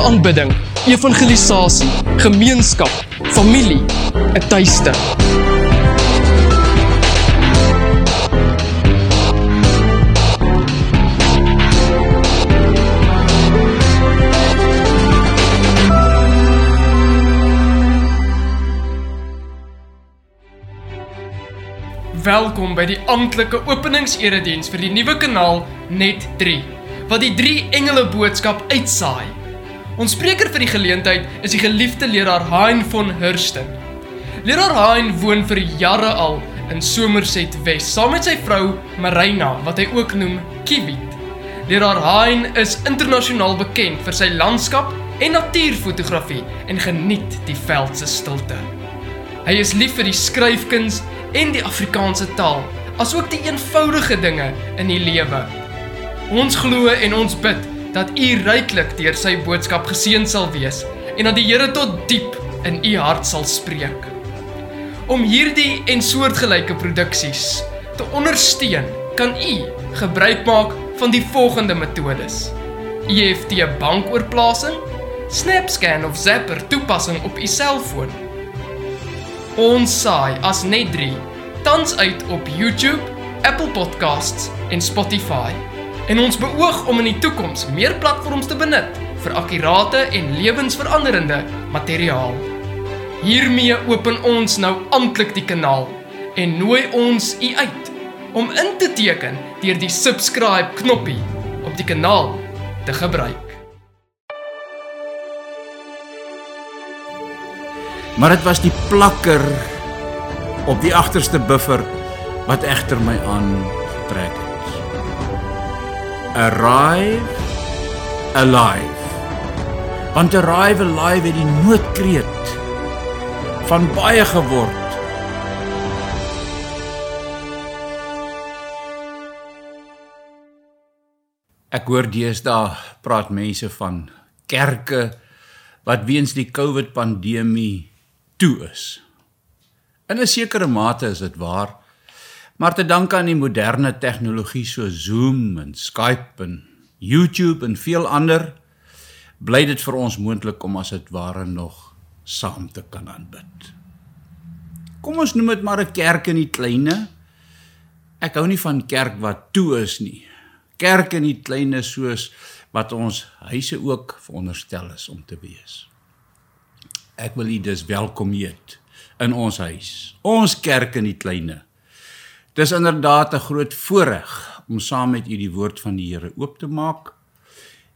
elektroniese aanbidding, evangelisasie, gemeenskap, familie, 'n tuiste. Welkom by die amptelike openingserediens vir die nuwe kanaal Net 3 wat die drie engele boodskap uitsaai. Ons spreker vir die geleentheid is die geliefde leraar Hein von Hursten. Leraar Hein woon vir jare al in Somerset Wes saam met sy vrou Marina wat hy ook noem Kiwit. Leraar Hein is internasionaal bekend vir sy landskap en natuurfotografie en geniet die veld se stilte. Hy is lief vir die skryfkuns en die Afrikaanse taal, asook die eenvoudige dinge in die lewe. Ons glo en ons bid dat u ryklik deur sy boodskap geseën sal wees en dat die Here tot diep in u hart sal spreek. Om hierdie en soortgelyke produksies te ondersteun, kan u gebruik maak van die volgende metodes: EFT bankoorplasing, SnapScan of Zapper toepassing op u selfoon. Ons saai as net 3 tans uit op YouTube, Apple Podcasts en Spotify. En ons beoog om in die toekoms meer platforms te benut vir akkurate en lewensveranderende materiaal. Hiermee open ons nou amptelik die kanaal en nooi ons u uit om in te teken deur die subscribe knoppie op die kanaal te gebruik. Maar dit was die plakker op die agterste buffer wat egter my aangetrek het. Arrive alive. Want arrive alive het die noodkreet van baie geword. Ek hoor deesdae praat mense van kerke wat weens die COVID pandemie toe is. In 'n sekere mate is dit waar. Maar te danke aan die moderne tegnologie so Zoom en Skype en YouTube en veel ander bly dit vir ons moontlik om as dit ware nog saam te kan aanbid. Kom ons noem dit maar 'n kerk in die kleine. Ek hou nie van kerk wat toe is nie. Kerk in die kleine soos wat ons huise ook veronderstel is om te wees. Ek wil u dus welkom heet in ons huis. Ons kerk in die kleine. Dis inderdaad 'n groot voorreg om saam met u die woord van die Here oop te maak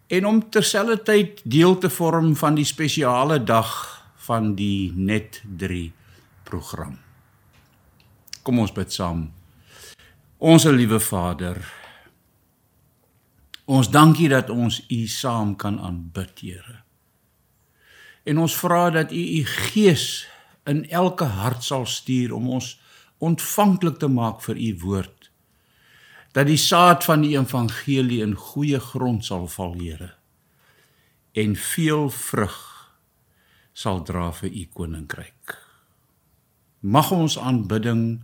en om terselfdertyd deel te vorm van die spesiale dag van die Net 3 program. Kom ons bid saam. Onse liewe Vader, ons dankie dat ons u saam kan aanbid, Here. En ons vra dat u u gees in elke hart sal stuur om ons ontvanklik te maak vir u woord dat die saad van die evangelie in goeie grond sal val Here en veel vrug sal dra vir u koninkryk. Mag ons aanbidding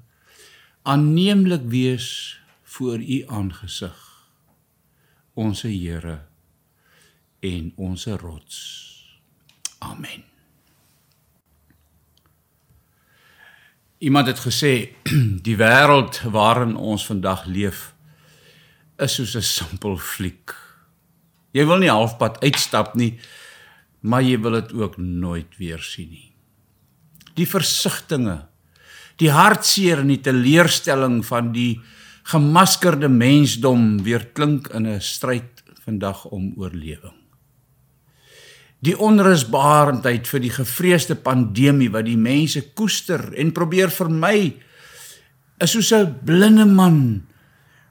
aanneemlik wees voor u aangesig onsse Here en onsse rots. Amen Iemand het gesê die wêreld waarin ons vandag leef is soos 'n simpel fliek. Jy wil nie halfpad uitstap nie, maar jy wil dit ook nooit weer sien nie. Die versigtinge, die hartseer en die teleurstelling van die gemaskerde mensdom weer klink in 'n stryd vandag om oorlewing die onrusbaarheid vir die gevreesde pandemie wat die mense koester en probeer vermy is soos 'n blinde man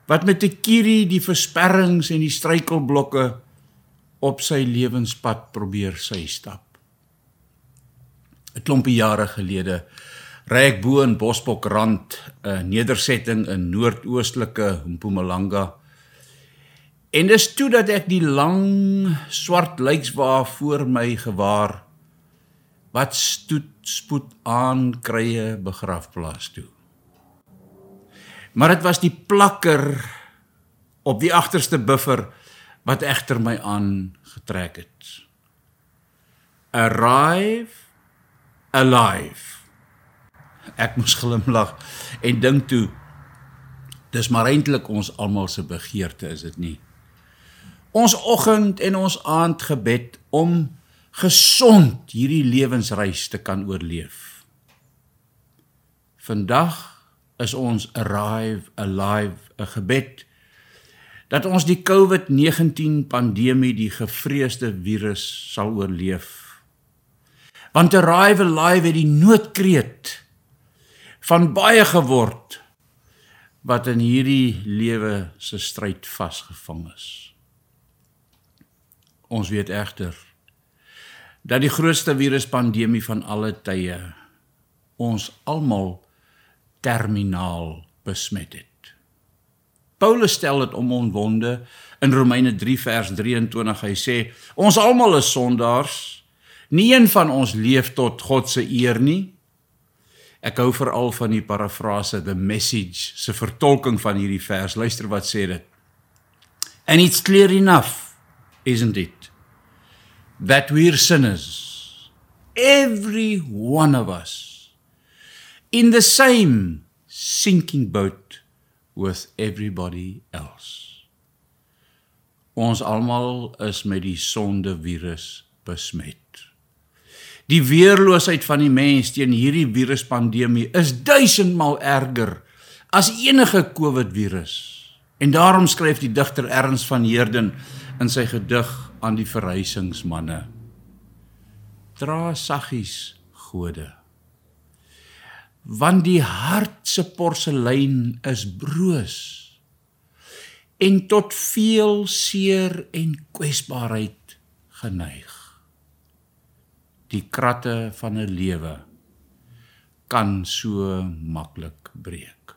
wat met 'n kierie die versperrings en die struikelblokke op sy lewenspad probeer sy stap. 'n Klompie jare gelede ry ek bo in Bosbokrand, 'n nedersetting in noordoostelike Mpumalanga En dis toe dat ek die lang swart lijkswa voor my gewaar wat stoet spoed aan krye begrafplaas toe. Maar dit was die plakker op die agterste buffer wat egter my aangetrek het. arrive alive. Ek moes glimlag en dink toe dis maar eintlik ons almal se begeerte is dit nie. Ons oggend en ons aandgebed om gesond hierdie lewensreis te kan oorleef. Vandag is ons arrive alive 'n gebed dat ons die COVID-19 pandemie die gevreesde virus sal oorleef. Want arrive alive het die noodkreet van baie geword wat in hierdie lewe se stryd vasgevang is. Ons weet egter dat die grootste viruspandemie van alle tye ons almal terminaal besmet het. Paulus stel dit om onwonde in Romeine 3 vers 23. Hy sê ons almal is sondaars. Nie een van ons leef tot God se eer nie. Ek hou veral van die parafrase the message se vertolking van hierdie vers. Luister wat sê dit. And it's clear enough, isn't it? That we're sinners. Every one of us in the same sinking boat with everybody else. Ons almal is met die sonde virus besmet. Die weerloosheid van die mens teen hierdie viruspandemie is duisendmal erger as enige COVID virus. En daarom skryf die digter Ernst van Heerden in sy gedig aan die verhuisingsmanne: Dra saggies, gode. Want die hart se porselein is broos en tot veel seer en kwesbaarheid geneig die kratte van 'n lewe kan so maklik breek.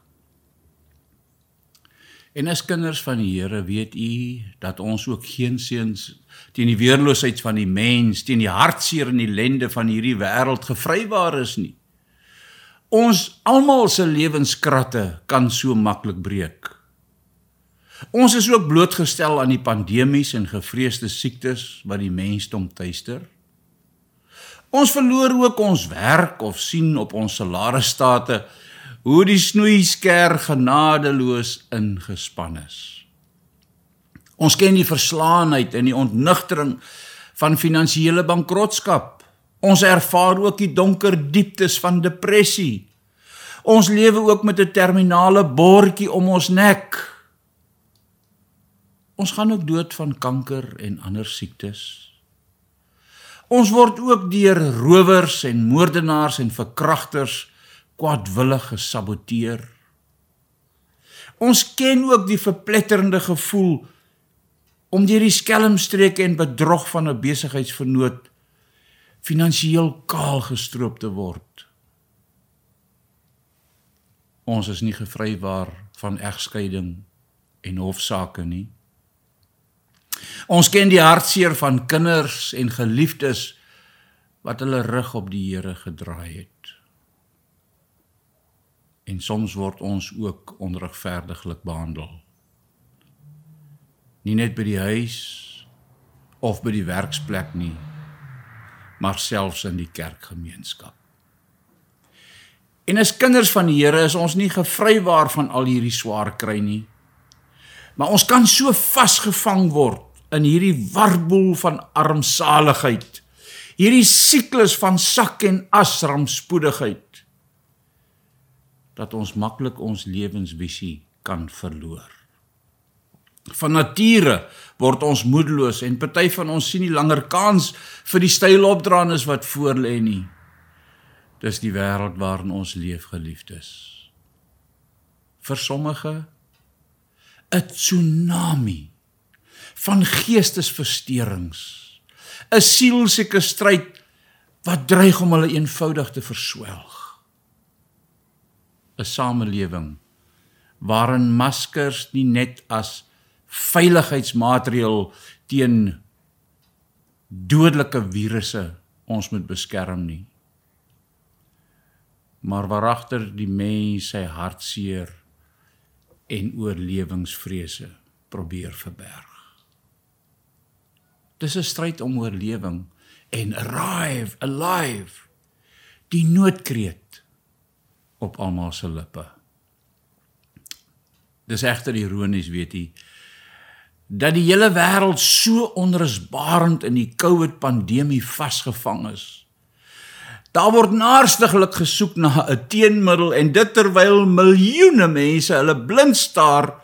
En as kinders van die Here weet u dat ons ook geen seuns teen die weerloosheid van die mens, teen die hartseer en ellende van hierdie wêreld gevrywaar is nie. Ons almal se lewenskratte kan so maklik breek. Ons is ook blootgestel aan die pandemies en gevreesde siektes wat die mensdom tuister. Ons verloor ook ons werk of sien op ons salarisstate hoe die snoeisker genadeloos ingespan is. Ons ken die verslaanheid en die ontnugtering van finansiële bankrotskap. Ons ervaar ook die donker dieptes van depressie. Ons lewe ook met 'n terminale bordjie om ons nek. Ons gaan ook dood van kanker en ander siektes. Ons word ook deur rowers en moordenaars en verkragters kwaadwillig gesaboteer. Ons ken ook die verpletterende gevoel om deur die skelmstreke en bedrog van 'n besigheidsvernoot finansiëel kaal gestroop te word. Ons is nie gevrywaar van egskeiding en hofsaake nie. Ons ken die hartseer van kinders en geliefdes wat hulle rug op die Here gedraai het. En soms word ons ook onregverdiglik behandel. Nie net by die huis of by die werksplek nie, maar selfs in die kerkgemeenskap. En as kinders van die Here is ons nie gevrywaar van al hierdie swaar kry nie. Maar ons kan so vasgevang word in hierdie warboel van armsaligheid. Hierdie siklus van sak en as rampspoedigheid dat ons maklik ons lewensvisie kan verloor. Van nature word ons moedeloos en party van ons sien nie langer kans vir die styl opdraandes wat voor lê nie. Dis die wêreld waarin ons leef, geliefdes. Vir sommige 'n tsunami van geestesversteurings. 'n Sielsieke stryd wat dreig om hulle eenvoudig te verswelg. 'n Samelewing waarin maskers nie net as veiligheidsmaatreël teen dodelike virusse ons moet beskerm nie. Maar waaragter die mens sy hartseer en oorlewingsvrese probeer verberg. Dis 'n stryd om oorlewing en arrive alive die noodkreet op almal se lippe. Dis egter ironies, weet jy, dat die hele wêreld so onrusbarend in die COVID pandemie vasgevang is. Daar word naarstiglik gesoek na 'n teenmiddel en dit terwyl miljoene mense hulle blind staar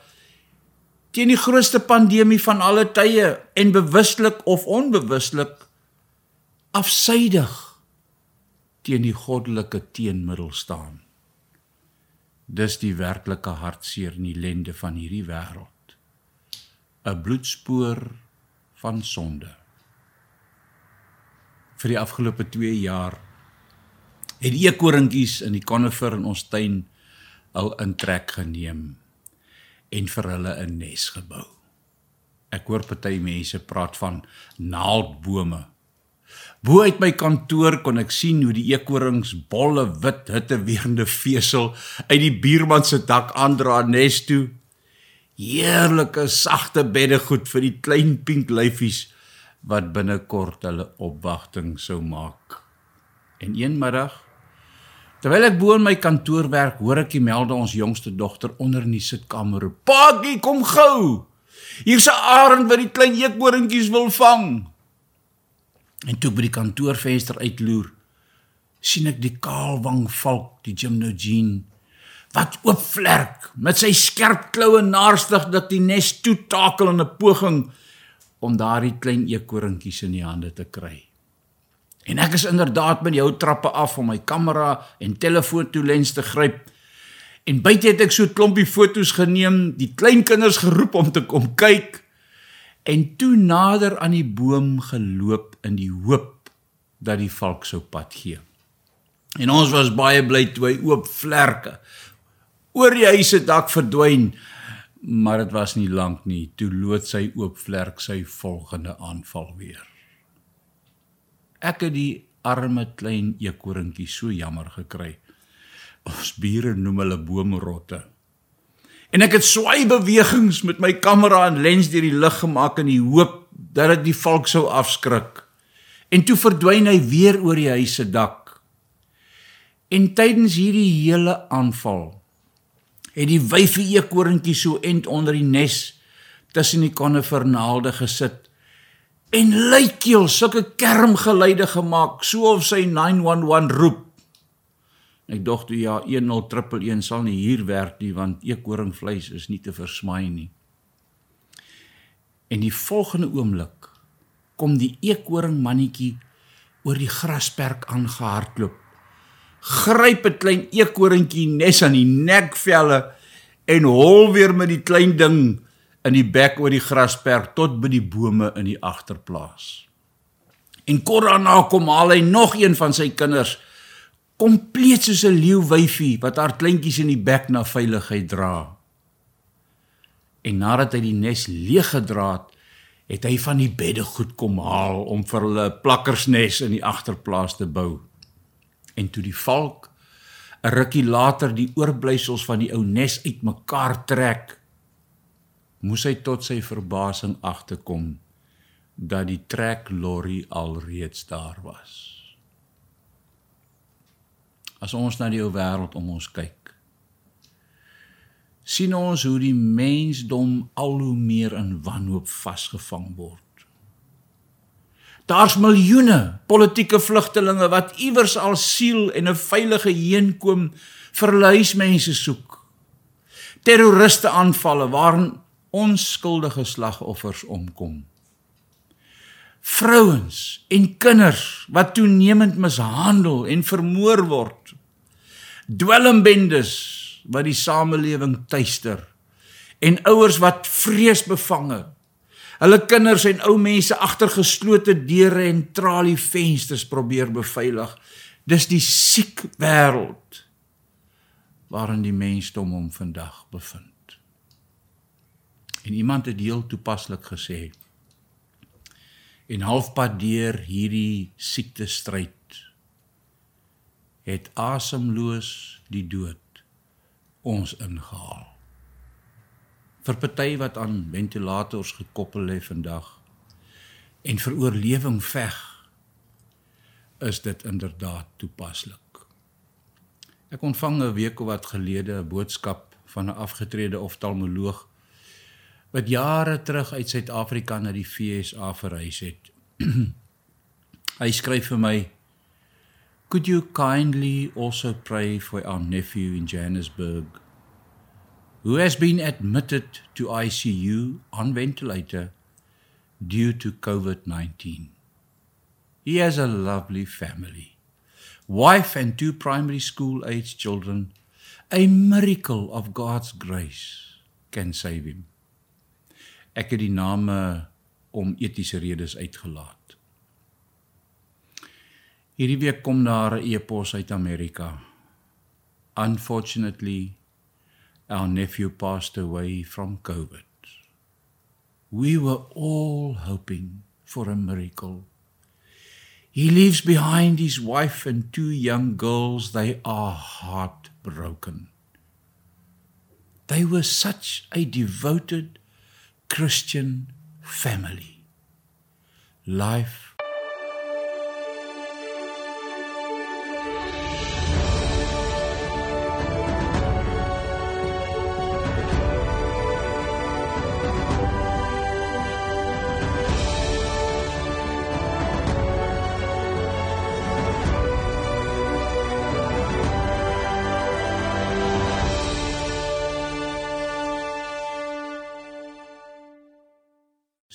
teen die grootste pandemie van alle tye en bewuslik of onbewuslik afsydig teen die goddelike teenmiddel staan. Dis die werklike hartseer in die lende van hierdie wêreld. 'n bloedspoor van sonde. Vir die afgelope 2 jaar het die eekoringies in die konifer in ons tuin al intrek geneem en vir hulle 'n nes gebou. Ek hoor party mense praat van naaldbome. Bo uit my kantoor kon ek sien hoe die eekorings bolle wit hitteweerende vesel uit die buurman se dak aandra nes toe heerlike sagte beddegoed vir die klein pink lyfies wat binnekort hulle opwagting sou maak. En een middag terwyl ek bo in my kantoor werk, hoor ek die melde ons jongste dogter onder in die sitkamer roep: "Paagie, kom gou! Hier's 'n arend wat die klein eekhoorntjies wil vang." En toe by die kantoorvenster uitloer, sien ek die kaalwang valk, die gymnogene wat oop vlerk met sy skerp kloue naarstig dat die nes toetakel in 'n poging om daardie klein eekorintjies in die hande te kry. En ek is inderdaad met die ou trappe af om my kamera en telefoontoelens te gryp. En buite het ek so 'n klompie foto's geneem, die kleinkinders geroep om te kom kyk en toe nader aan die boom geloop in die hoop dat die valk sou pad gee. En ons was baie bly toe hy oop vlerke oor die huis se dak verdwyn. Maar dit was nie lank nie, toe lood sy oop vlerk sy volgende aanval weer. Ek het die arme klein eekorintjie so jammer gekry. Ons bure noem hulle boomrotte. En ek het swaai bewegings met my kamera en lens deur die lug gemaak in die hoop dat dit die valk sou afskrik. En toe verdwyn hy weer oor die huis se dak. En tydens hierdie hele aanval het die wyfie eekorintjie so end onder die nes tussen die konifernaalde gesit en luikeel sulke kermgeluide gemaak soof sy 911 roep. Ek dog toe ja 1011 sal nie hier werk nie want eekoringvleis is nie te versmaai nie. En die volgende oomblik kom die eekoring mannetjie oor die grasperk aangehardloop gryp 'n klein eekorintjie nes aan die nekvelle en hol weer met die klein ding in die bek oor die grasperk tot by die bome in die agterplaas. En kort daarna kom haal hy nog een van sy kinders kompleet soos 'n leeuwyfie wat haar kleintjies in die bek na veiligheid dra. En nadat hy die nes leeg gedra het, het hy van die bedde goed kom haal om vir hulle plakkersnes in die agterplaas te bou en toe die valk 'n rukkie later die oorblysels van die ou nes uitmekaar trek moes hy tot sy verbasing agterkom dat die trek lorry alreeds daar was. As ons na die ou wêreld om ons kyk sien ons hoe die mensdom al hoe meer in wanhoop vasgevang word Daar's miljoene politieke vlugtelinge wat iewers al siel en 'n veilige heenkom vir luismense soek. Terroriste aanvalle waarin onskuldige slagoffers omkom. Vrouens en kinders wat toenemend mishandel en vermoor word. Dwelmbendes wat die samelewing tuister en ouers wat vreesbevange Hulle kinders en ou mense agter geslote deure en tralievensters probeer beveilig. Dis die siek wêreld waarin die mensdom hom vandag bevind. En iemand het heel toepaslik gesê en halfpad deur hierdie siekte stryd het asemloos die dood ons ingehaal vir party wat aan ventilators gekoppel lê vandag en vir oorlewing veg is dit inderdaad toepaslik. Ek ontvang 'n week of wat gelede 'n boodskap van 'n afgetrede oftalmoloog wat jare terug uit Suid-Afrika na die FSA verhuis het. Hy skryf vir my: "Could you kindly also pray for our nephew in Johannesburg who has been admitted to ICU on ventilator due to COVID-19?" He has a lovely family. Wife and two primary school age children. A miracle of God's grace can save him. Ek het die name om etiese redes uitgelaat. Hierdie week kom daar 'n e-pos uit Amerika. Unfortunately, our nephew passed away from COVID. We were all hoping for a miracle. He leaves behind his wife and two young girls. They are heartbroken. They were such a devoted Christian family. Life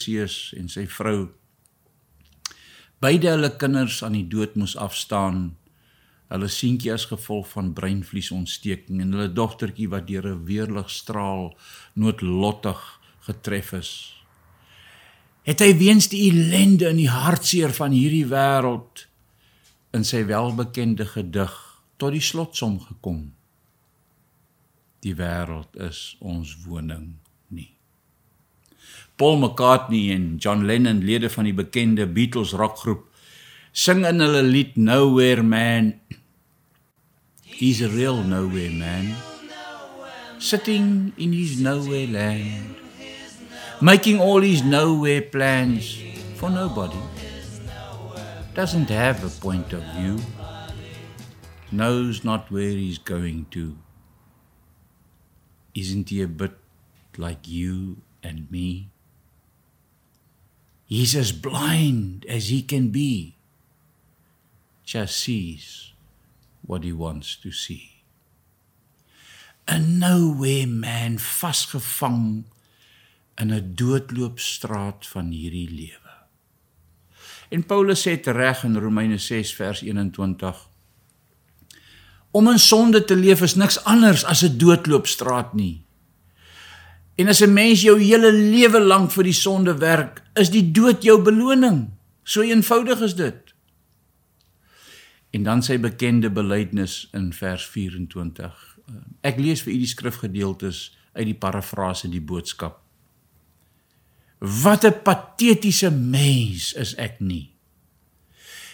Seus en sy vrou beide hulle kinders aan die dood moes afstaan. Hulle seentjie as gevolg van breinvliesontsteking en hulle dogtertjie wat deur 'n weerligstraal noodlottig getref is. Het hy weens die ellende en die hartseer van hierdie wêreld in sy welbekende gedig tot die slotsom gekom. Die wêreld is ons woning. Paul McCartney en John Lennon, lede van die bekende Beatles rockgroep, sing in hulle lied Nowhere Man. He's a real nowhere man. Sitting in his nowhere land. Making all his nowhere plans for nobody. Doesn't have a point of view. Knows not where he's going to. Isn't he a bit like you and me? He's as blind as he can be. Just sees what he wants to see. 'n Nowhere man vasgevang in 'n doodloopstraat van hierdie lewe. En Paulus sê reg in Romeine 6 vers 21 Om in sonde te leef is niks anders as 'n doodloopstraat nie. En as 'n mens jou hele lewe lank vir die sonde werk, is die dood jou beloning. So eenvoudig is dit. En dan sy bekende belydenis in vers 24. Ek lees vir u die skrifgedeeltes uit die parafrase die boodskap. Wat 'n patetiese mens is ek nie.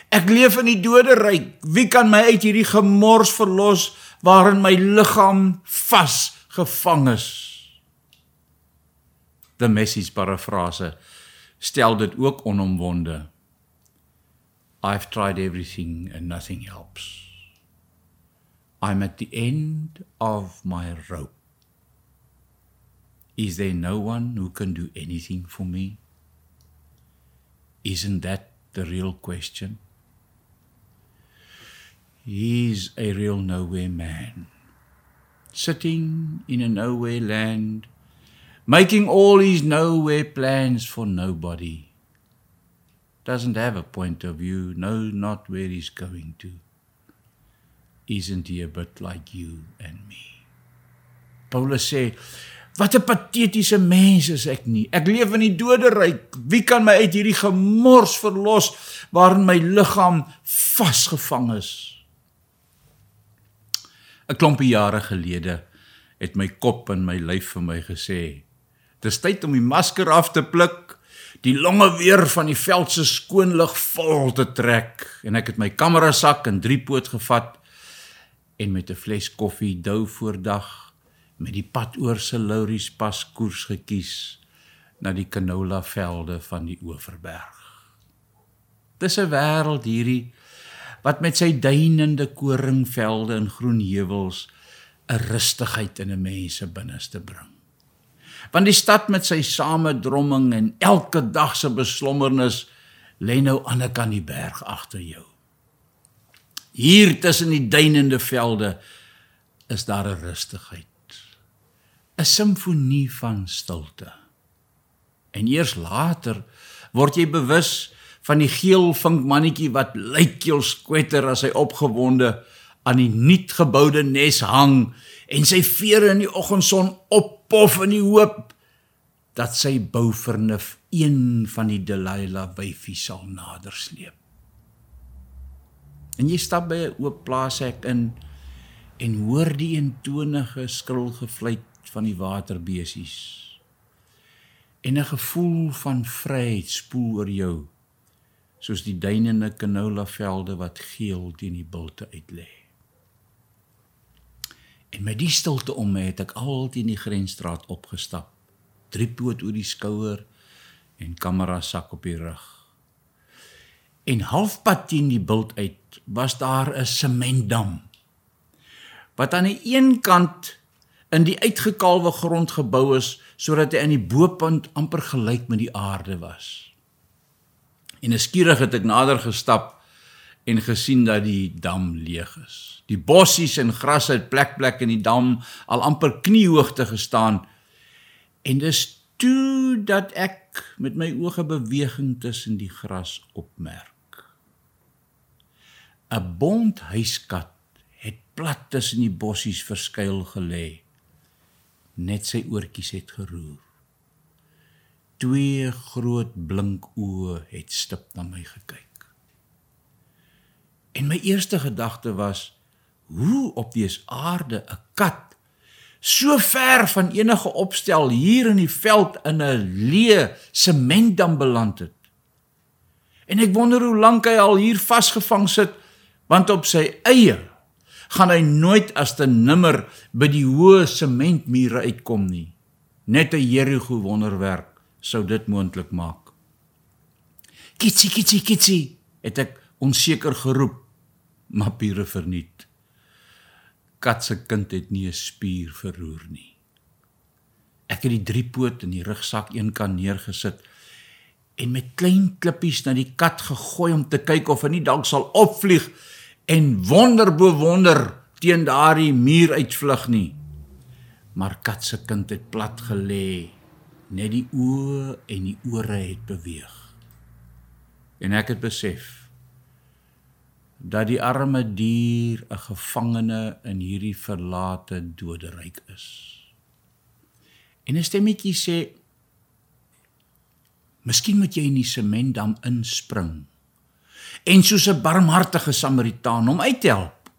Ek leef in die doderyk. Wie kan my uit hierdie gemors verlos waarin my liggaam vasgevang is? The message paraphrase stel dit ook onomwonde. I've tried everything and nothing helps. I'm at the end of my rope. Is there no one who can do anything for me? Isn't that the real question? He's a real nowhere man sitting in a nowhere land making all his nowhere plans for nobody. Doesn't have a point of view, knows not where he's going to. Isn't he a bit like you and me? Paulus sê, wat 'n patetiese mens is ek nie. Ek leef in die doderyk. Wie kan my uit hierdie gemors verlos waarin my liggaam vasgevang is? 'n Klompie jare gelede het my kop en my lyf vir my gesê, Dis tyd om die masker af te pluk, die longe weer van die veld se skoon lug vol te trek en ek het my kamera sak en drie poot gevat en met 'n fles koffie dou voordag met die pad oor se Lauries pas koers gekies na die canola velde van die Oeverberg. Dis 'n wêreld hierdie wat met sy duinende koringvelde en groen heuwels 'n rustigheid in 'n mens se binneste bring. Want die stad met sy samedromming en elke dag se beslommernis lê nou aan 'n kant die berg agter jou. Hier tussen die duinende velde is daar 'n rustigheid. 'n Simfonie van stilte. En eers later word jy bewus van die geel vinkmannetjie wat luidkeels skwetter as hy opgewonde aan die nuutgeboude nes hang en sy vere in die oggendson oppof in die hoop dat sy bouvernuf een van die Delilah wyfie sal nadersleep. En jy stap by 'n oop plaashek in en hoor die eentonige skril gefluit van die waterbesies. En 'n gevoel van vryheid spoel oor jou soos die duinende canola velde wat geel teen die bulte uitlê. En met die stilte om my het ek altyd in die grensstraat opgestap. Driepoot oor die skouer en kamera sak op die rug. En halfpad teen die bult uit was daar 'n sementdam wat aan die een kant in die uitgekalwe grond gebou is sodat hy aan die bopunt amper gelyk met die aarde was. En eskierig het ek nader gestap en gesien dat die dam leeg is. Die bossies en gras het plek plek in die dam al amper kniehoogte gestaan. En dis toe dat ek met my oë beweging tussen die gras opmerk. 'n Bont huiskat het plat tussen die bossies verskuil gelê. Net sy oortjies het geroer. Twee groot blink oë het stip na my gekyk. En my eerste gedagte was: hoe op dese aarde 'n kat so ver van enige opstel hier in die veld in 'n leë sementdam beland het? En ek wonder hoe lank hy al hier vasgevang sit, want op sy eie gaan hy nooit as te nimmer by die hoë sementmure uitkom nie. Net 'n Jerigo wonderwerk sou dit moontlik maak. Kitsie kitsie kitsie het ek onseker geroep, maar pure verniet. Kat se kind het nie 'n spier verroer nie. Ek het die drie poot in die rugsak een kant neergesit en met klein klippies na die kat gegooi om te kyk of hy nie dalk sal opvlieg en wonder bo wonder teen daardie muur uitvlug nie. Maar kat se kind het plat gelê net die oë en die ore het beweeg. En ek het besef dat die arme dier 'n gevangene in hierdie verlate doderyk is. En 'n stemmetjie sê: "Miskien moet jy in die sementdam inspring en soos 'n barmhartige Samaritaan hom uithelp."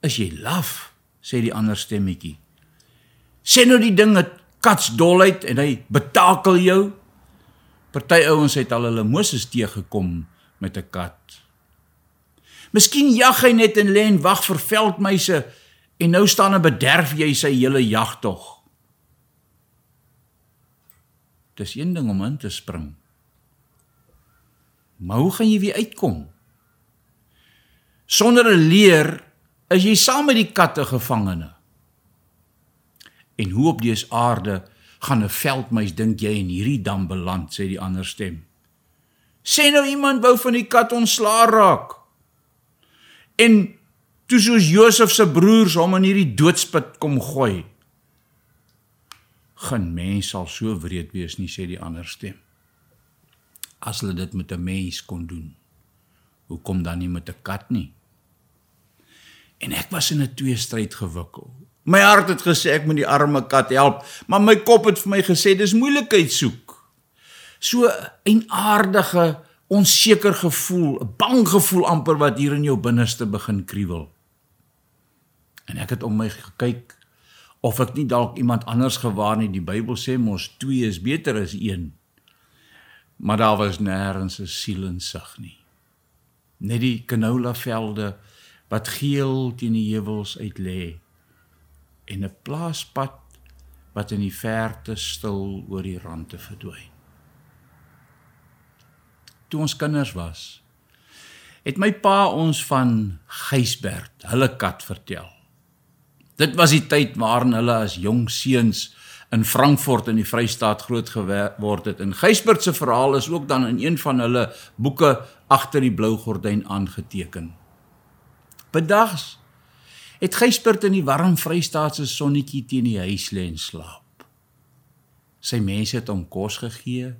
"Is jy laf?" sê die ander stemmetjie. "Sê nou die ding het katsdolheid en hy betakel jou. Party ouens het al hulle Moses teëgekom met 'n kat. Miskien jag hy net en lê en wag vir veldmuise en nou staan en bederf jy sy hele jagtog. Dis een ding om in te spring. Maar hoe gaan jy weer uitkom? Sonder 'n leer is jy saam met die katte gevangene en hoe op dese aarde gaan 'n veldmuis dink jy in hierdie dam beland sê die ander stem sê nou iemand wou van die kat ontslaa raak en toe soos Josef se broers hom in hierdie doodspit kom gooi geen mens sal so wreed wees nie sê die ander stem. As hulle dit met 'n mens kon doen hoekom dan nie met 'n kat nie? En ek was in 'n tweestryd gewikkel. My hart het gesê ek moet die arme kat help, maar my kop het vir my gesê dis moeilikheid soek. So 'n aardige, onseker gevoel, 'n bang gevoel amper wat hier in jou binneste begin kriewel. En ek het om my gekyk of ek nie dalk iemand anders gewaar nie. Die Bybel sê mos 2 is beter as 1. Maar daar was nêrens 'n siel in sig nie. Net die canola velde wat geel teen die heuwels uit lê en 'n plaaspad wat in die verte stil oor die rande verdwyn. Toe ons kinders was, het my pa ons van Gysbert, hulle kat vertel. Dit was die tyd waarin hulle as jong seuns in Frankfurt in die Vrystaat groot geword het. En Gysbert se verhaal is ook dan in een van hulle boeke agter die blou gordyn aangeteken. Bedags het Gysbert in die warm Vrystaatse sonnetjie teen die huis lê en slaap. Sy mense het hom kos gegee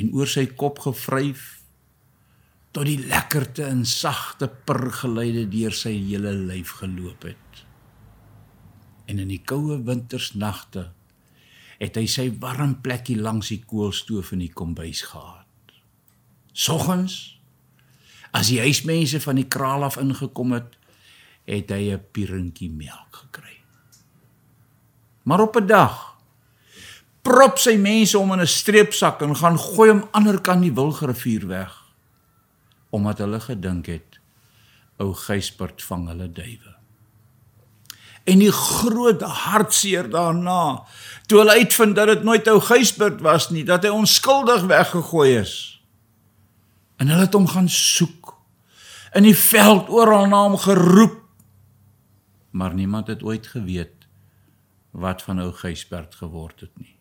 en oor sy kop gevryf tot die lekkerte en sagte purgeluide deur sy hele lyf geloop het. En in die koue wintersnagte het hy sy warm plekkie langs die koolstoof in die kombuis gehad. Soggens as die huismense van die kraal af ingekom het, het hy 'n pierentjie melk gekry. Maar op 'n dag prop sy mense om in 'n streepsak en gaan gooi hom ander kant die Wilgrivier weg omdat hulle gedink het ou Gysbert vang hulle duwe. En die groot hartseer daarna toe hulle uitvind dat dit nooit ou Gysbert was nie, dat hy onskuldig weggegooi is. En hulle het hom gaan soek. In die veld oral na hom geroep. Maar niemand het ooit geweet wat van ou Gysbert geword het nie.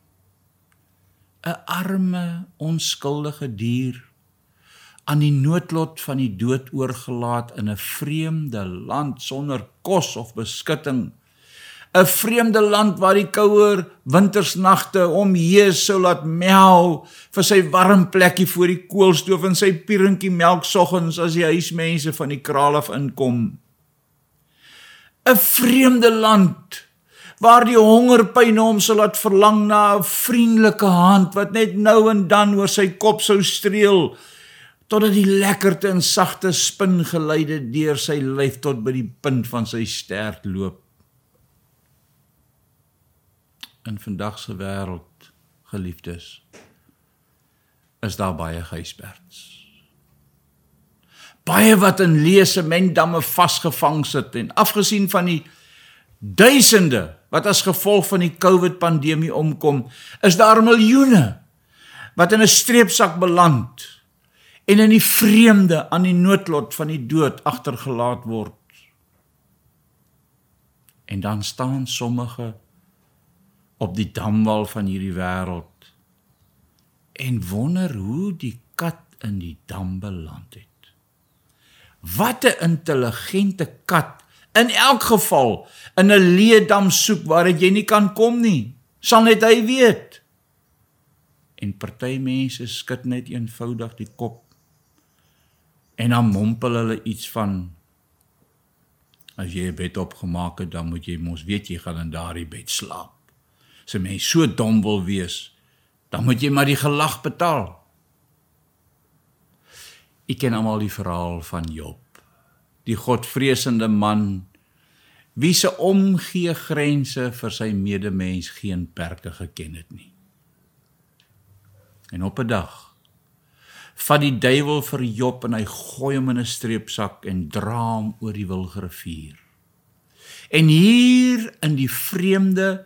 'n Arme, onskuldige dier aan die noodlot van die dood oorgelaat in 'n vreemde land sonder kos of beskutting. 'n vreemde land waar die kouer wintersnagte om Jesus sou laat mel vir sy warm plekkie voor die koolstoof en sy pierentjie melk soggens as die huismense van die kraal af inkom. 'n vreemde land waar die hongerpyn hom sou laat verlang na 'n vriendelike hand wat net nou en dan oor sy kop sou streel totdat die lekkerte en sagte spin geleide deur sy lyf tot by die punt van sy stert loop. In vandag se wêreld geliefdes is daar baie gysberts baie wat in leesementdamme vasgevang sit en afgesien van die duisende wat as gevolg van die COVID pandemie omkom is daar miljoene wat in 'n streepsak beland en in die vreemde aan die noodlot van die dood agtergelaat word en dan staan sommige op die damwal van hierdie wêreld en wonder hoe die kat in die dam beland het. Wat 'n intelligente kat in elk geval in 'n leedam soek waar jy nie kan kom nie, sal net hy weet. En party mense skud net eenvoudig die kop en dan mompel hulle iets van as jy 'n bed opgemaak het, dan moet jy mos weet jy gaan in daardie bed slaap as 'n mens so dom wil wees, dan moet jy maar die gelag betaal. Ek ken almal die verhaal van Job, die godvreesende man wie se omgee grense vir sy medemens geen perke geken het nie. En op 'n dag vat die duiwel vir Job en hy gooi hom in 'n streepsak en dra hom oor die Wilgrivier. En hier in die vreemde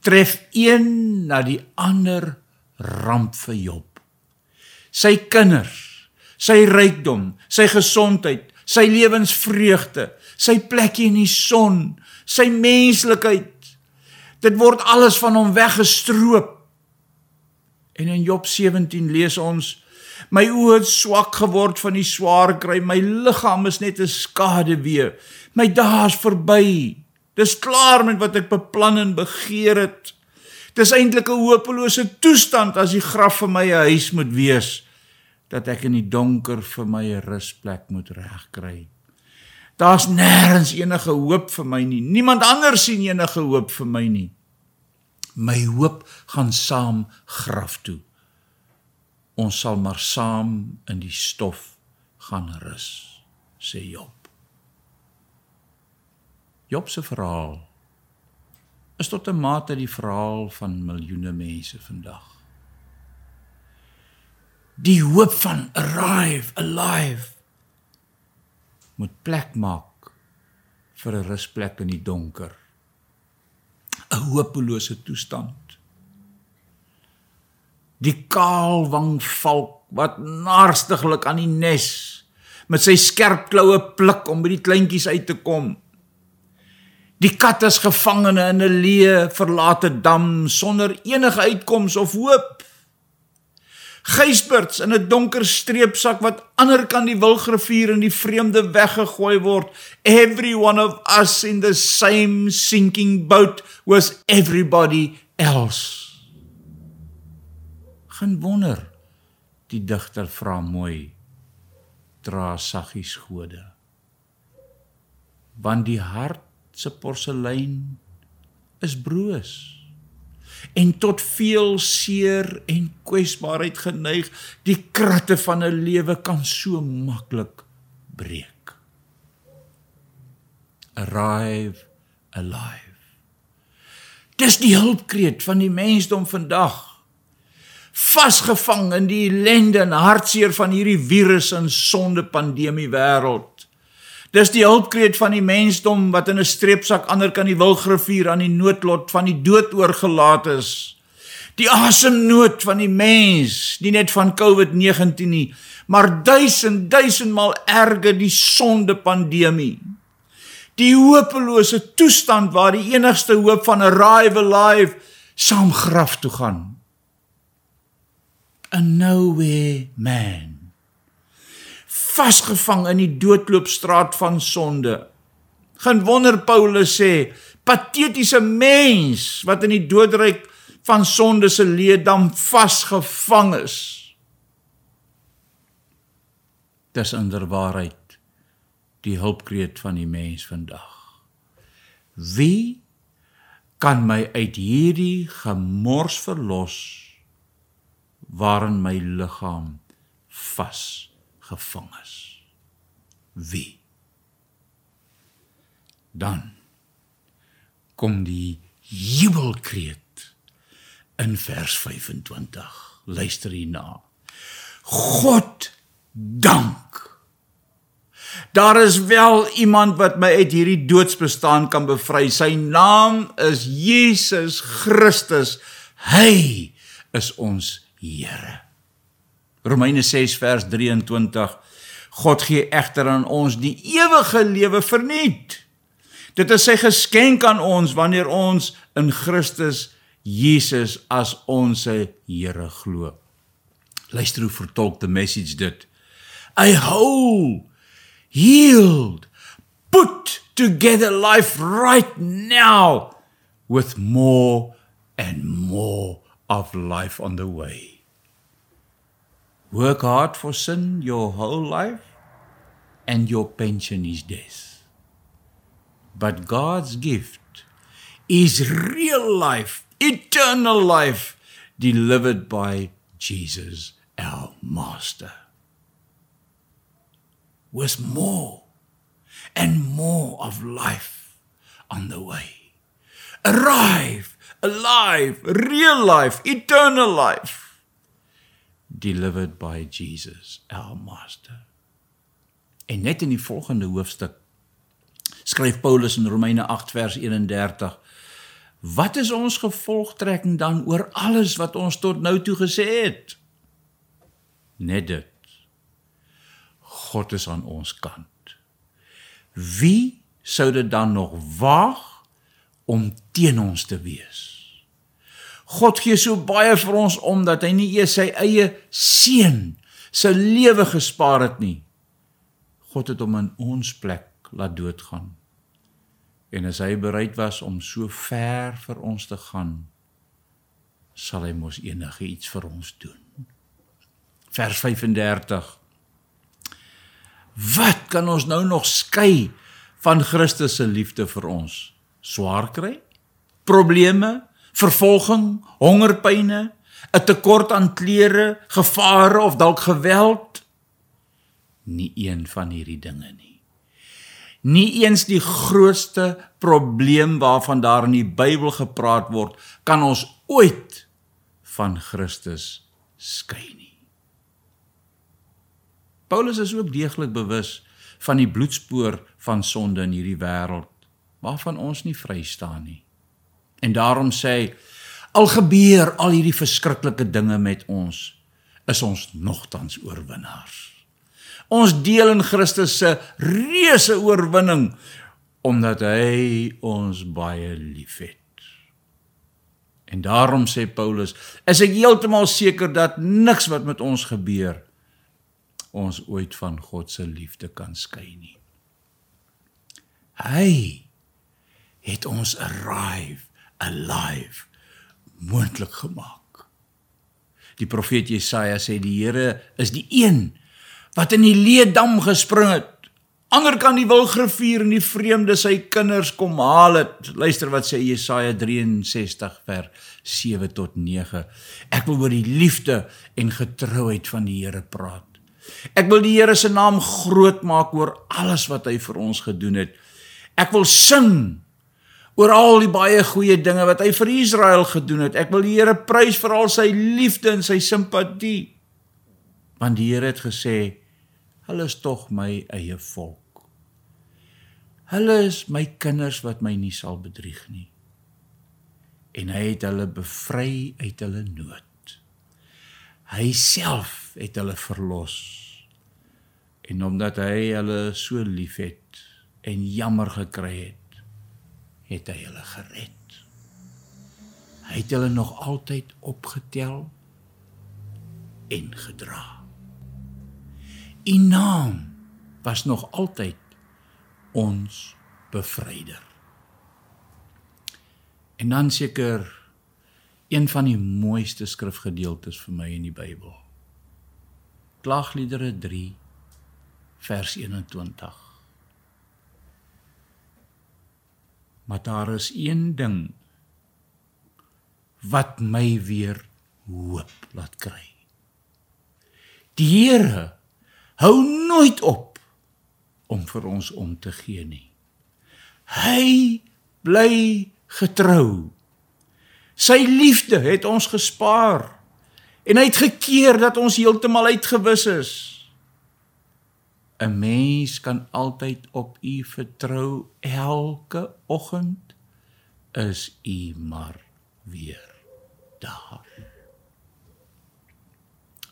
tref een na die ander ramp vir Job. Sy kinders, sy rykdom, sy gesondheid, sy lewensvreugde, sy plekkie in die son, sy menslikheid. Dit word alles van hom weggestroop. En in Job 17 lees ons: My oë het swak geword van die swaar kry, my liggaam is net 'n skade weer. My dae is verby. Dis klaar met wat ek beplan en begeer het. Dis eintlik 'n hopelose toestand as die graf vir my 'n huis moet wees dat ek in die donker vir my 'n rusplek moet regkry. Daar's nêrens enige hoop vir my nie. Niemand anders sien enige hoop vir my nie. My hoop gaan saam graf toe. Ons sal maar saam in die stof gaan rus, sê Job. Job se verhaal is tot 'n mate die verhaal van miljoene mense vandag. Die hoop van arrive alive moet plek maak vir 'n rusplek in die donker. 'n Hopelose toestand. Die kaalwang valk wat narstiglik aan die nes met sy skerp kloue pluk om by die kleintjies uit te kom. Die kat is gevangene in 'n leë, verlate dam sonder enige uitkoms of hoop. Gysberts in 'n donker streepsak wat ander kan die Wilgrivier in die vreemde weggegooi word. Every one of us in the same sinking boat was everybody else. Geen wonder die digter vra mooi dra saggies gode. Want die hart se porselein is broos en tot veel seer en kwesbaarheid geneig. Die kratte van 'n lewe kan so maklik breek. Arrive alive. Dis die hulpkreet van die mensdom vandag. Vasgevang in die ellende en hartseer van hierdie virus en sonde pandemie wêreld. Dis die hulpkreet van die mensdom wat in 'n streepsak ander kan die wilgrivier aan die noodlot van die dood oorgelaat is. Die asemnood van die mens, nie net van COVID-19 nie, maar duisend duisendmal erger die sonde pandemie. Die hopelose toestand waar die enigste hoop van 'n arrive alive saam graf toe gaan. A nowhere man vasgevang in die doodloopstraat van sonde. Geen wonder Paulus sê, patetiese mens wat in die doodryk van sonde se leedam vasgevang is. Dis inderwaarheid die hulpkreet van die mens vandag. Wie kan my uit hierdie gemors verlos waarin my liggaam vas gevang is. Wie? Dan kom die jubelkreet in vers 25. Luister hierna. God dank. Daar is wel iemand wat my uit hierdie doodsbestaan kan bevry. Sy naam is Jesus Christus. Hy is ons Here. Romeine 6 vers 23. God gee egter aan ons die ewige lewe verniet. Dit is sy geskenk aan ons wanneer ons in Christus Jesus as ons Here glo. Luister hoe vertolk die message dit. I whole healed put together life right now with more and more of life on the way. Work hard for sin your whole life, and your pension is death. But God's gift is real life, eternal life, delivered by Jesus, our Master. With more and more of life on the way. Arrive, alive, real life, eternal life delivered by Jesus our master. En net in die volgende hoofstuk skryf Paulus in Romeine 8 vers 31 Wat is ons gevolgtrekking dan oor alles wat ons tot nou toe gesê het? Net dit. God is aan ons kant. Wie sou dit dan nog waag om teen ons te wees? God gee so baie vir ons omdat hy nie eers sy eie seun se lewe gespaar het nie. God het hom in ons plek laat doodgaan. En as hy bereid was om so ver vir ons te gaan, sal hy mos enige iets vir ons doen. Vers 35. Wat kan ons nou nog skei van Christus se liefde vir ons? Swaar kry? Probleme? Vervolging, hongerpyne, 'n tekort aan klere, gevare of dalk geweld? Nie een van hierdie dinge nie. Nie eens die grootste probleem waarvan daar in die Bybel gepraat word, kan ons ooit van Christus skei nie. Paulus is ook deeglik bewus van die bloedspoor van sonde in hierdie wêreld waarvan ons nie vry staan nie. En daarom sê hy al gebeur al hierdie verskriklike dinge met ons, is ons nogtans oorwinnaars. Ons deel in Christus se reuse oorwinning omdat hy ons baie liefhet. En daarom sê Paulus, is ek heeltemal seker dat niks wat met ons gebeur ons ooit van God se liefde kan skei nie. Hy het ons arrive alive moontlik gemaak. Die profeet Jesaja sê die Here is die een wat in die leedam gespring het ander kan die wilgrivier en die vreemde sy kinders kom haal het. Luister wat sê Jesaja 63 vers 7 tot 9. Ek wil oor die liefde en getrouheid van die Here praat. Ek wil die Here se naam groot maak oor alles wat hy vir ons gedoen het. Ek wil sing oor al die baie goeie dinge wat hy vir Israel gedoen het. Ek wil die Here prys vir al sy liefde en sy simpatie. Want die Here het gesê Hulle is tog my eie volk. Hulle is my kinders wat my nie sal bedrieg nie. En hy het hulle bevry uit hulle nood. Hy self het hulle verlos. En omdat hy hulle so liefhet en jammer gekry het, het hy hulle gered. Hy het hulle nog altyd opgetel en gedra. U naam was nog altyd ons bevryder. En dan seker een van die mooiste skrifgedeeltes vir my in die Bybel. Klagliedere 3 vers 21. Maar daar is een ding wat my weer hoop laat kry. Die Here hou nooit op om vir ons om te gee nie. Hy bly getrou. Sy liefde het ons gespaar en hy het gekeer dat ons heeltemal uitgewis is. 'n Mens kan altyd op U vertrou elke oggend is U maar weer daar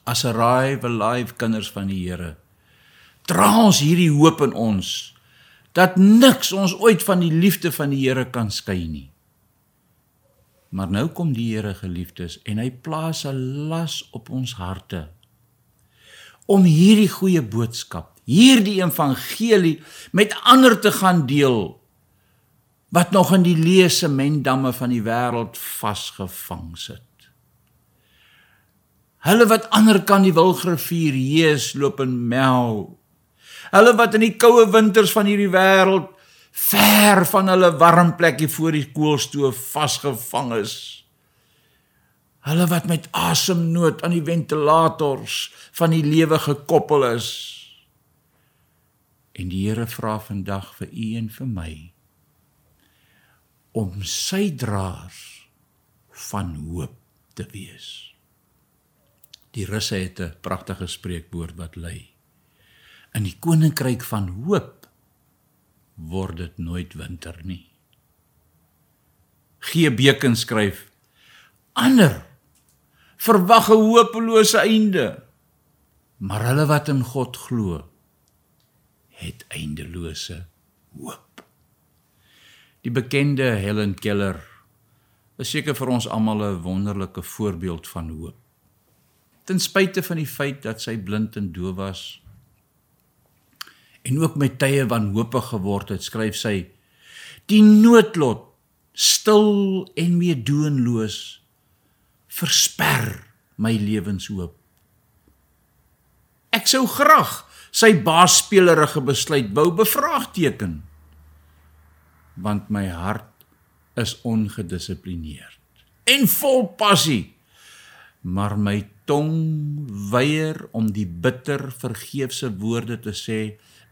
as 'n arrive alive kinders van die Here. Dra ons hierdie hoop in ons dat niks ons ooit van die liefde van die Here kan skei nie. Maar nou kom die Here geliefdes en hy plaas 'n las op ons harte om hierdie goeie boodskap, hierdie evangelie met ander te gaan deel wat nog in die leese mendamme van die wêreld vasgevang sit. Hulle wat ander kan die wilgrivier hees loop en mel. Hulle wat in die koue winters van hierdie wêreld ver van hulle warm plekkie voor die koolstoof vasgevang is. Hulle wat met asemnood aan die ventilators van die lewe gekoppel is. En die Here vra vandag vir u en vir my om sy draers van hoop te wees. Die Russe het 'n pragtige spreekwoord wat lui: In die koninkryk van hoop word dit nooit winter nie. G. Beken skryf: Ander verwag 'n hopelose einde, maar hulle wat in God glo, het eindelose hoop. Die bekende Helen Keller is seker vir ons almal 'n wonderlike voorbeeld van hoop ten spyte van die feit dat sy blind en doof was en ook met tye wanhoopig geword het, skryf sy: Die noodlot, stil en meedoenloos, versper my lewenshoop. Ek sou graag sy baasspelerige besluit wou bevraagteken, want my hart is ongedissiplineerd en vol passie maar my tong weier om die bitter vergeefse woorde te sê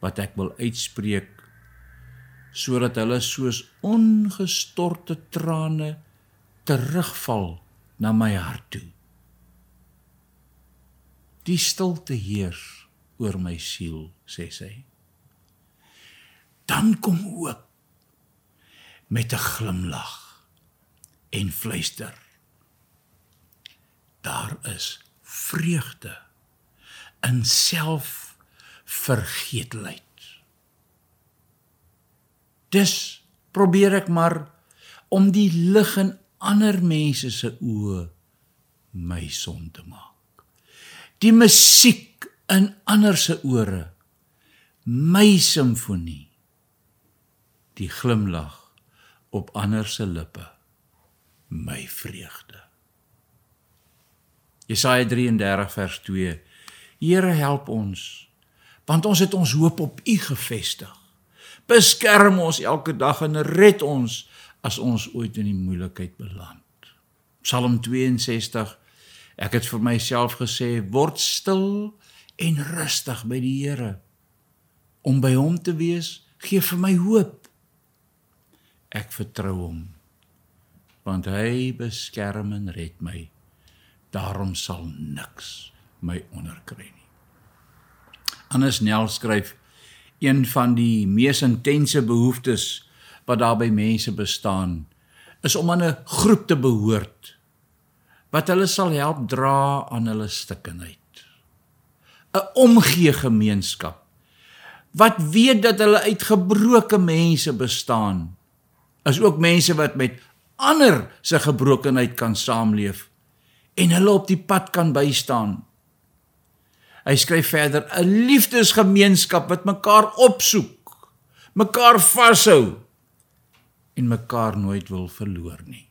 wat ek wil uitspreek sodat hulle soos ongestorte trane terugval na my hart toe. Die stilte heers oor my siel, sê sy. Dan kom hoop met 'n glimlag en fluister daar is vreugde in self vergeetlikheid. Dus probeer ek maar om die lig in ander mense se oë my son te maak. Die musiek in ander se ore my simfonie. Die glimlag op ander se lippe my vreugde. Jesaja 33 vers 2 Here help ons want ons het ons hoop op U gefestig. Beskerm ons elke dag en red ons as ons ooit in die moeilikheid beland. Psalm 62 Ek het vir myself gesê word stil en rustig by die Here. Om by hom te wees gee vir my hoop. Ek vertrou hom want hy beskerm en red my. Daarom sal niks my onderkry nie. Anders Nel skryf een van die mees intense behoeftes wat daar by mense bestaan is om aan 'n groep te behoort wat hulle sal help dra aan hulle stikkenheid. 'n Omgee gemeenskap wat weet dat hulle uit gebroke mense bestaan is ook mense wat met ander se gebrokenheid kan saamleef en hulle op die pad kan bystaan. Hy skryf verder: 'n liefdesgemeenskap wat mekaar opsoek, mekaar vashou en mekaar nooit wil verloor nie.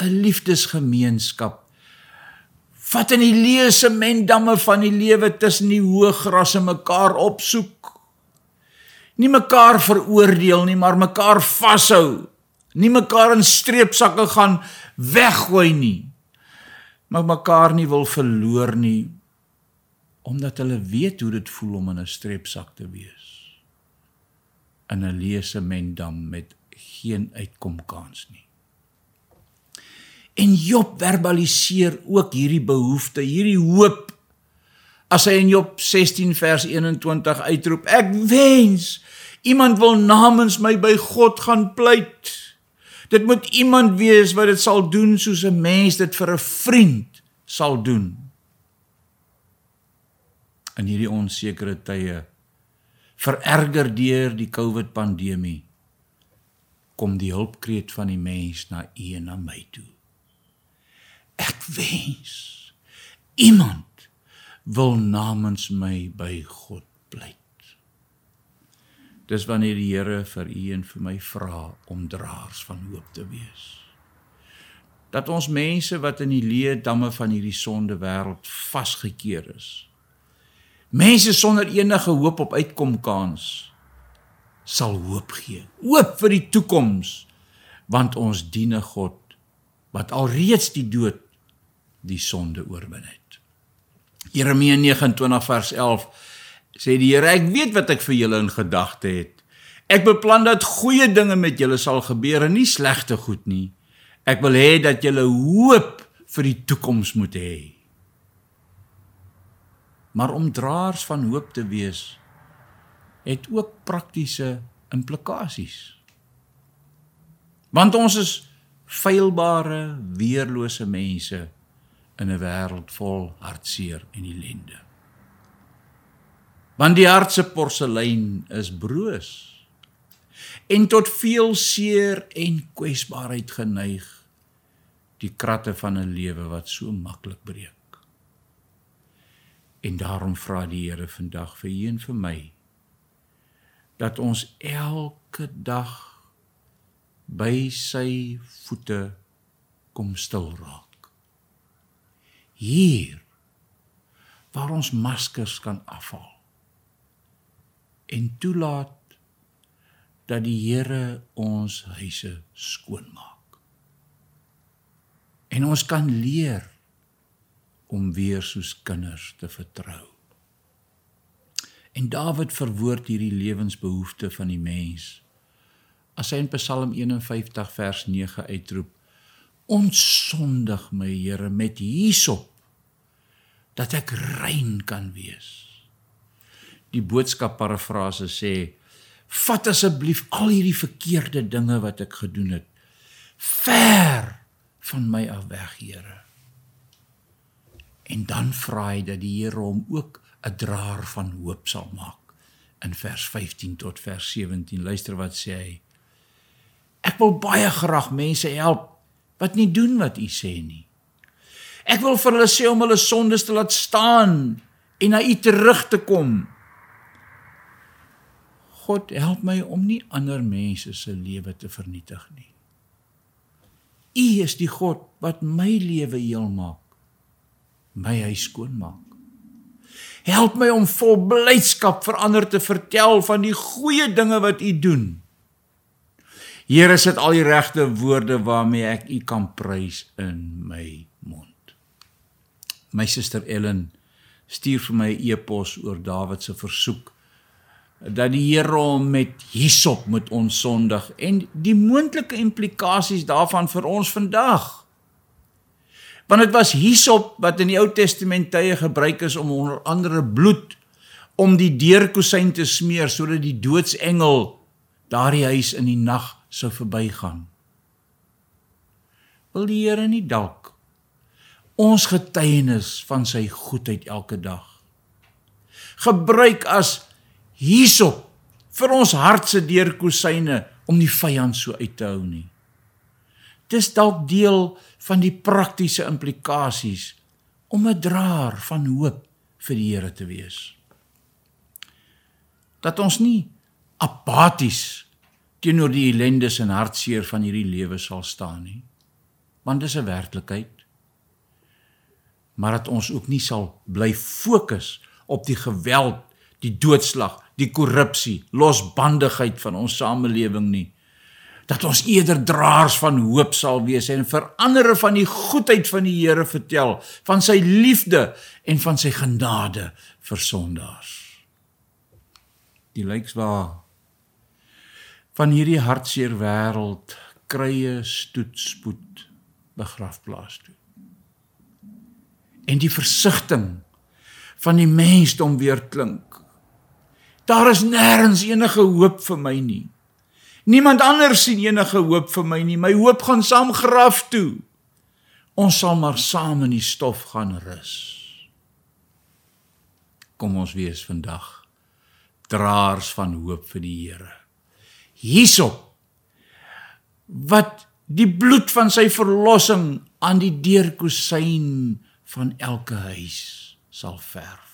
'n Liefdesgemeenskap wat in die leuse mendamme van die lewe tussen die hoë grasse mekaar opsoek. Nie mekaar veroordeel nie, maar mekaar vashou. Nie mekaar in streepsakke gaan weggooi nie maar mekaar nie wil verloor nie omdat hulle weet hoe dit voel om in 'n streepsak te wees in 'n leuse mendam met geen uitkomkans nie en Job verbaliseer ook hierdie behoefte hierdie hoop as hy in Job 16 vers 21 uitroep ek wens iemand wil namens my by God gaan pleit Dit moet iemand wees wat dit sal doen soos 'n mens dit vir 'n vriend sal doen. In hierdie onsekere tye vererger deur die COVID pandemie kom die hulpkreet van die mens na u en na my toe. Ek wens iemand wil namens my by God pleit. Dis wanneer die Here vir u en vir my vra om draers van hoop te wees. Dat ons mense wat in die leë damme van hierdie sonde wêreld vasgekeer is. Mense sonder enige hoop op uitkomkans sal hoop gee. Hoop vir die toekoms want ons dien 'n God wat alreeds die dood die sonde oorwin het. Jeremia 29 vers 11 sê die Here, ek weet wat ek vir julle in gedagte het. Ek beplan dat goeie dinge met julle sal gebeur en nie slegte goed nie. Ek wil hê dat julle hoop vir die toekoms moet hê. Maar om draers van hoop te wees het ook praktiese implikasies. Want ons is feilbare, weerlose mense in 'n wêreld vol hartseer en ellende. Want die hart se porselein is broos en tot veel seer en kwesbaarheid geneig die kratte van 'n lewe wat so maklik breek. En daarom vra die Here vandag vir u en vir my dat ons elke dag by sy voete kom stil raak hier waar ons maskers kan afhaal en toelaat dat die Here ons huise skoon maak. En ons kan leer om weer soos kinders te vertrou. En Dawid verwoord hierdie lewensbehoefte van die mens. As hy in Psalm 51 vers 9 uitroep: "Ontsondig my Here met hysop dat ek rein kan wees." die boodskap parafrase sê vat asseblief al hierdie verkeerde dinge wat ek gedoen het ver van my af weg Here En dan vra hy dat die Here hom ook 'n draer van hoop sal maak. In vers 15 tot vers 17 luister wat sê hy. Ek wil baie graag mense help wat nie doen wat u sê nie. Ek wil vir hulle sê om hulle sondes te laat staan en na u terug te kom. God help my om nie ander mense se lewe te vernietig nie. U is die God wat my lewe heel maak. My huis skoon maak. Help my om vol blydskap vir ander te vertel van die goeie dinge wat u doen. Here sit al die regte woorde waarmee ek u kan prys in my. My suster Ellen stuur vir my 'n e e-pos oor Dawid se versoek dat die Here hom met hysop moet onsondig en die moontlike implikasies daarvan vir ons vandag. Want dit was hysop wat in die Ou Testament tye gebruik is om onder andere bloed om die deurkusyn te smeer sodat die doodsengel daardie huis in die nag sou verbygaan. Wil die Here nie dalk ons getuienis van sy goedheid elke dag gebruik as hierop vir ons hart se deurkusyne om die vyand so uit te hou nie. Dis dalk deel van die praktiese implikasies om 'n draer van hoop vir die Here te wees. Dat ons nie apaties teenoor die ellendes en hartseer van hierdie lewe sal staan nie. Want dis 'n werklikheid. Maar dat ons ook nie sal bly fokus op die geweld, die doodslag, die korrupsie, losbandigheid van ons samelewing nie. Dat ons eerder draers van hoop sal wees en vir ander van die goedheid van die Here vertel, van sy liefde en van sy genade vir sondaars. Die lyks waar van hierdie hartseer wêreld krye stoetspoed begrafplaas toe. En die versigtiging van die mensdom weer klink Daar is nêrens enige hoop vir my nie. Niemand anders sien enige hoop vir my nie. My hoop gaan saam graf toe. Ons sal maar saam in die stof gaan rus. Kom ons wees vandag draers van hoop vir die Here. Hierop wat die bloed van sy verlossing aan die deurkusyn van elke huis sal verf.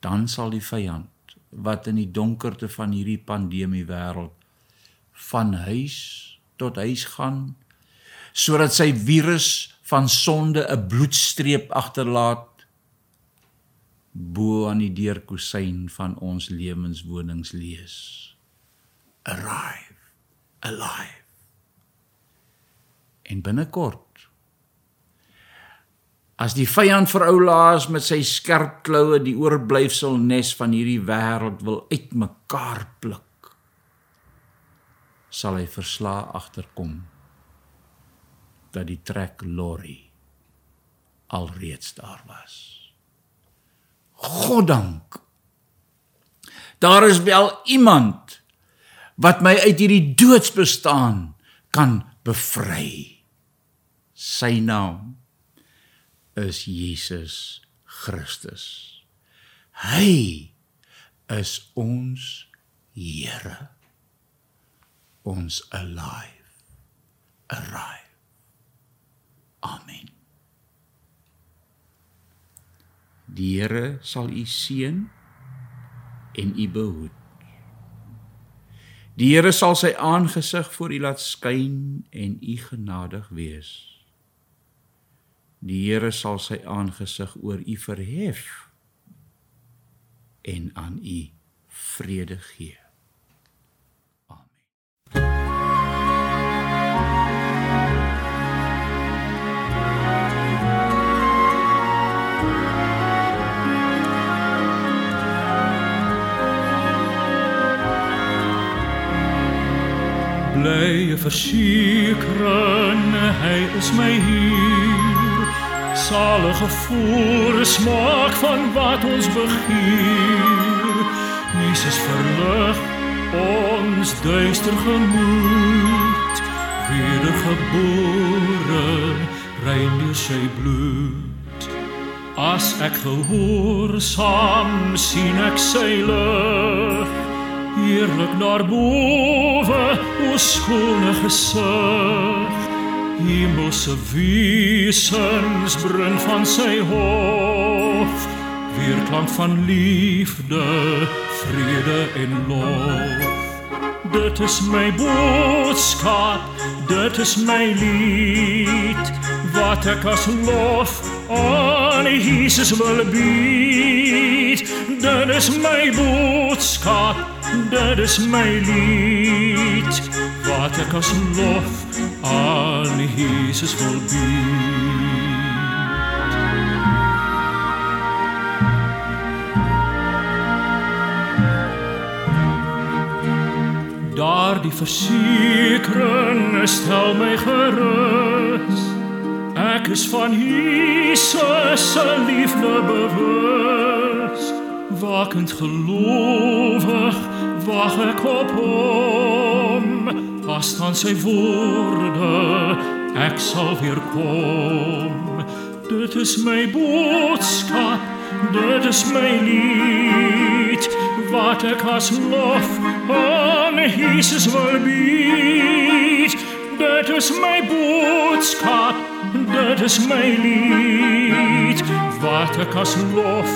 Dan sal die vyand wat in die donkerte van hierdie pandemie wêreld van huis tot huis gaan sodat sy virus van sonde 'n bloedstreep agterlaat bo aan die deurkusyn van ons lewenswonings lees. Arrive alive. En binnekort As die vyand vir ou Laas met sy skerp kloue die oorblyfsel nes van hierdie wêreld wil uitmekaar pluk, sal hy versla agterkom dat die trek lorry alreeds daar was. Goddank. Daar is wel iemand wat my uit hierdie doodsbestaan kan bevry. Sy naam is Jesus Christus. Hy is ons Here. Ons alive. Arrive. Amen. Die Here sal u seën en u behoed. Die Here sal sy aangesig voor u laat skyn en u genadig wees. Die Here sal sy aangesig oor u verhef en aan u vrede gee. Amen. Bly versekeren hy is my hier salige voorsmaak van wat ons begeer. Jesus verlig ons duister gemoed, wedergebore, rein deur sy bloed. As ek gehoorsaam sien ek sy lig, heerlik daarbowe, o skone gesig. Hemelse wesens bring van sy hof, weerklank van liefde, vrede en lof. Dit is my boodskap, dit is my lied, wat ek as lof aan Jesus wil bied. Dit is my boodskap, dit is my lied, wat ek as lof aan Jesus wil bied. Daar die versekering stel my gerus. Ek is van Jesus se liefde bewus. Wakend gelowig wag ek op hom. As dan sy woorde ek sal weer kom. Dit is my boodskap, dit is my lied wat ek as lof aan Jesus wil bied. Dit is my boodskap, dit is my lied wat ek as lof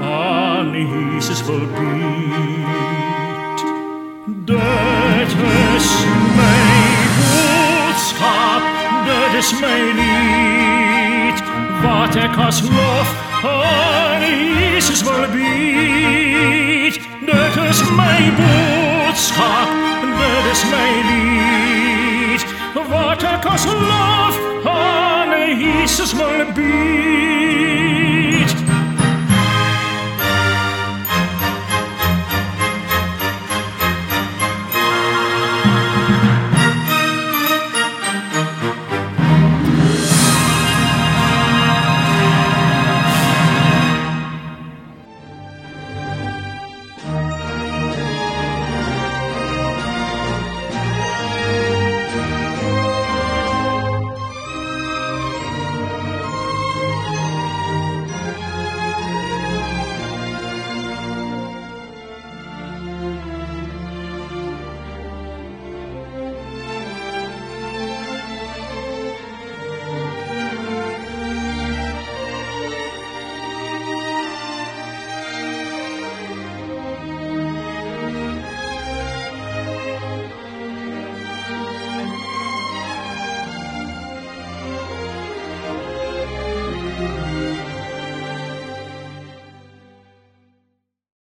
aan Jesus wil bied. Dit is is my lied wat ek as lof aan Jesus wil bied. Dit is my boodskap, dit is my lied wat as lof bied.